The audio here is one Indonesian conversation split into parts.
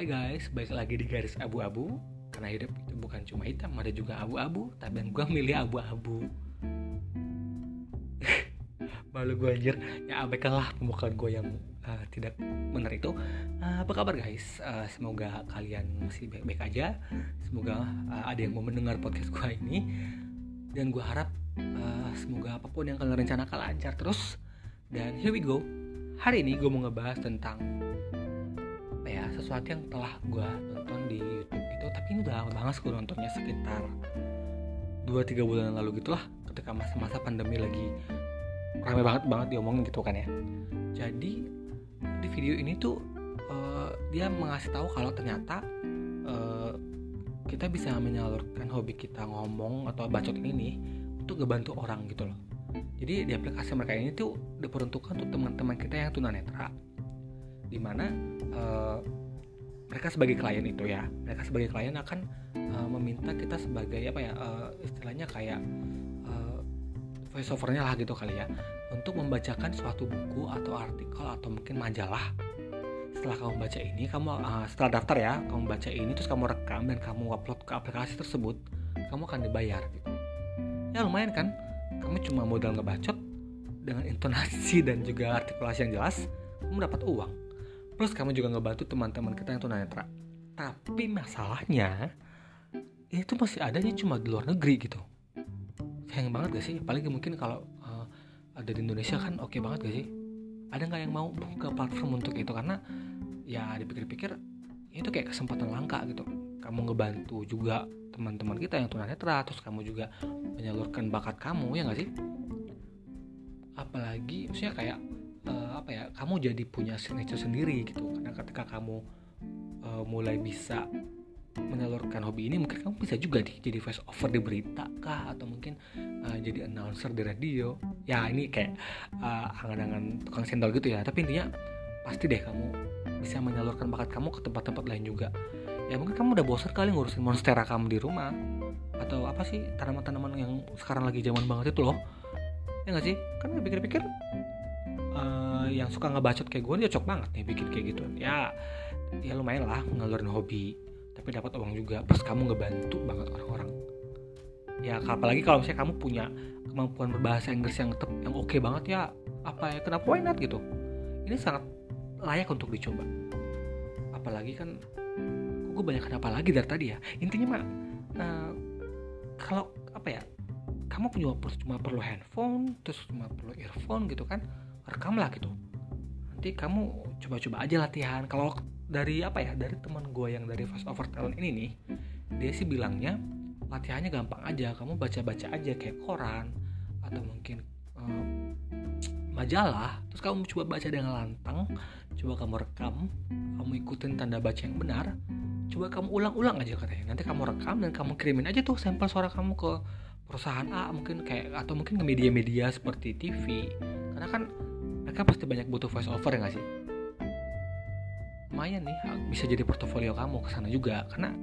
Hai guys, balik lagi di garis abu-abu. Karena hidup itu bukan cuma hitam, ada juga abu-abu. Tapi gue milih abu-abu. Malu gue anjir. Ya abaikanlah pembukaan gue yang uh, tidak benar itu. Uh, Apa kabar guys? Uh, semoga kalian masih baik-baik aja. Semoga uh, ada yang mau mendengar podcast gue ini. Dan gue harap uh, semoga apa pun yang kalian rencanakan lancar terus. Dan here we go. Hari ini gue mau ngebahas tentang ya sesuatu yang telah gue nonton di YouTube itu tapi ini udah lama banget gue nontonnya sekitar 2-3 bulan lalu gitulah ketika masa-masa pandemi lagi ramai banget banget diomongin gitu kan ya. Jadi di video ini tuh uh, dia mengasih tahu kalau ternyata uh, kita bisa menyalurkan hobi kita ngomong atau bacot ini untuk ngebantu orang gitu loh. Jadi di aplikasi mereka ini tuh diperuntukkan untuk teman-teman kita yang tunanetra di mana uh, mereka sebagai klien itu ya mereka sebagai klien akan uh, meminta kita sebagai apa ya uh, istilahnya kayak uh, voice lah gitu kali ya untuk membacakan suatu buku atau artikel atau mungkin majalah. Setelah kamu baca ini kamu uh, setelah daftar ya kamu baca ini terus kamu rekam dan kamu upload ke aplikasi tersebut kamu akan dibayar gitu. Ya lumayan kan? Kamu cuma modal ngebacot dengan intonasi dan juga artikulasi yang jelas kamu dapat uang plus kamu juga ngebantu teman-teman kita yang tunanetra. Tapi masalahnya ini tuh masih adanya cuma di luar negeri gitu. Sayang banget gak sih? Apalagi mungkin kalau uh, ada di Indonesia kan oke okay banget gak sih? Ada nggak yang mau buka platform untuk itu? Karena ya dipikir-pikir itu kayak kesempatan langka gitu. Kamu ngebantu juga teman-teman kita yang tunanetra terus kamu juga menyalurkan bakat kamu ya nggak sih? Apalagi maksudnya kayak apa ya kamu jadi punya signature sendiri gitu. Karena ketika kamu uh, mulai bisa menyalurkan hobi ini mungkin kamu bisa juga nih jadi voice over di berita kah? Atau mungkin uh, jadi announcer di radio? Ya ini kayak uh, angan-angan tukang sendal gitu ya. Tapi intinya pasti deh kamu bisa menyalurkan bakat kamu ke tempat-tempat lain juga. Ya mungkin kamu udah bosan kali ngurusin monstera kamu di rumah. Atau apa sih tanaman-tanaman yang sekarang lagi zaman banget itu loh. Ya nggak sih? Kan pikir-pikir uh, yang suka ngebacot kayak gue cocok banget nih bikin kayak gitu. Ya ya lumayan lah ngalurin hobi tapi dapat uang juga. Plus kamu ngebantu banget orang-orang. Ya apalagi kalau misalnya kamu punya kemampuan berbahasa Inggris yang tep, yang oke okay banget ya apa ya kenapa why not gitu? Ini sangat layak untuk dicoba. Apalagi kan gue banyak kenapa lagi dari tadi ya? Intinya mah uh, kalau apa ya kamu punya cuma perlu handphone terus cuma perlu earphone gitu kan rekam lah gitu. Nanti kamu coba-coba aja latihan. Kalau dari apa ya dari teman gue yang dari fast over talent ini nih dia sih bilangnya latihannya gampang aja. Kamu baca-baca aja kayak koran atau mungkin um, majalah. Terus kamu coba baca dengan lantang coba kamu rekam kamu ikutin tanda baca yang benar coba kamu ulang-ulang aja katanya. Nanti kamu rekam dan kamu kirimin aja tuh sampel suara kamu ke perusahaan A mungkin kayak atau mungkin ke media-media seperti TV karena kan mereka pasti banyak butuh voice over ya gak sih? Lumayan nih bisa jadi portofolio kamu ke sana juga karena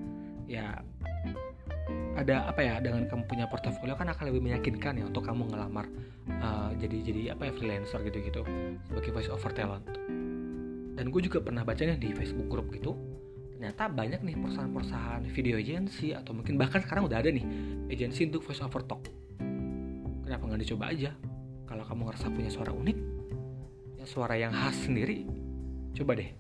ya ada apa ya dengan kamu punya portofolio kan akan lebih meyakinkan ya untuk kamu ngelamar uh, jadi jadi apa ya freelancer gitu gitu sebagai voice over talent. Dan gue juga pernah bacanya di Facebook group gitu ternyata banyak nih perusahaan-perusahaan video agency atau mungkin bahkan sekarang udah ada nih agency untuk voice over talk. Kenapa nggak dicoba aja? Kalau kamu ngerasa punya suara unik suara yang khas sendiri. Coba deh.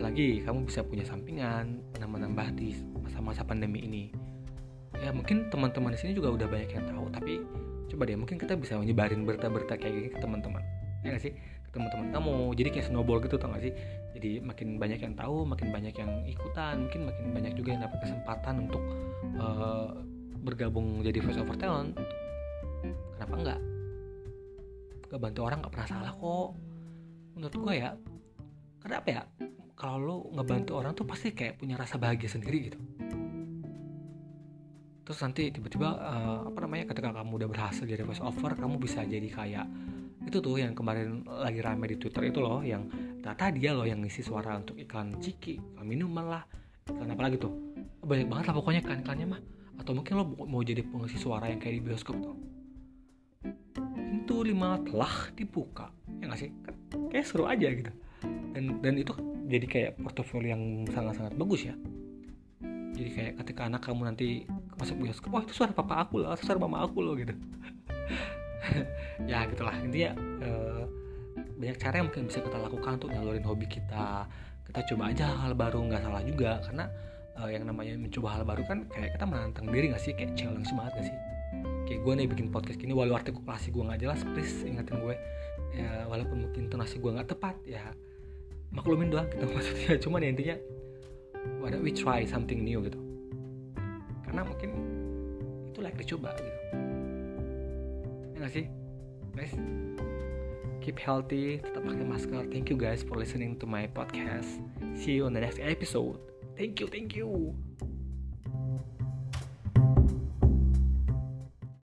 Lagi kamu bisa punya sampingan menambah-nambah di masa-masa pandemi ini. Ya mungkin teman-teman di sini juga udah banyak yang tahu tapi coba deh mungkin kita bisa menyebarin berita-berita kayak gini ke teman-teman. Ya gak sih? Ke teman-teman kamu jadi kayak snowball gitu tau gak sih? Jadi makin banyak yang tahu makin banyak yang ikutan mungkin makin banyak juga yang dapat kesempatan untuk uh, bergabung jadi voice over talent gak bantu orang gak pernah salah kok. Menurut gue ya karena apa ya? Kalau lo ngebantu orang tuh pasti kayak punya rasa bahagia sendiri gitu. Terus nanti tiba-tiba uh, apa namanya ketika kamu udah berhasil jadi voice over kamu bisa jadi kayak itu tuh yang kemarin lagi rame di twitter itu loh yang ternyata dia loh yang ngisi suara untuk iklan ciki iklan minuman lah iklan apa lagi tuh. Banyak banget lah pokoknya kan iklannya mah. Atau mungkin lo mau jadi pengisi suara yang kayak di bioskop tuh pintu lima telah dibuka. Ya nggak sih? Kan kayak seru aja gitu. Dan dan itu jadi kayak portofolio yang sangat-sangat bagus ya. Jadi kayak ketika anak kamu nanti masuk bioskop oh itu suara papa aku loh suara mama aku loh gitu. Ya gitulah. Intinya uh, banyak cara yang mungkin bisa kita lakukan untuk nyalurin hobi kita. Kita coba aja hal baru nggak salah juga. Karena uh, yang namanya mencoba hal baru kan kayak kita menantang diri gak sih? Kayak challenge banget gak sih kayak gue nih bikin podcast gini walau artikulasi gue nggak jelas please ingetin gue. Ya walaupun mungkin tonasi gue nggak tepat ya maklumin doang gitu maksudnya. Cuman ya intinya why don't we try something new gitu. Karena mungkin itu like dicoba gitu. Ya gak sih? Guys keep healthy tetap pakai masker. Thank you guys for listening to my podcast. See you on the next episode. Thank you thank you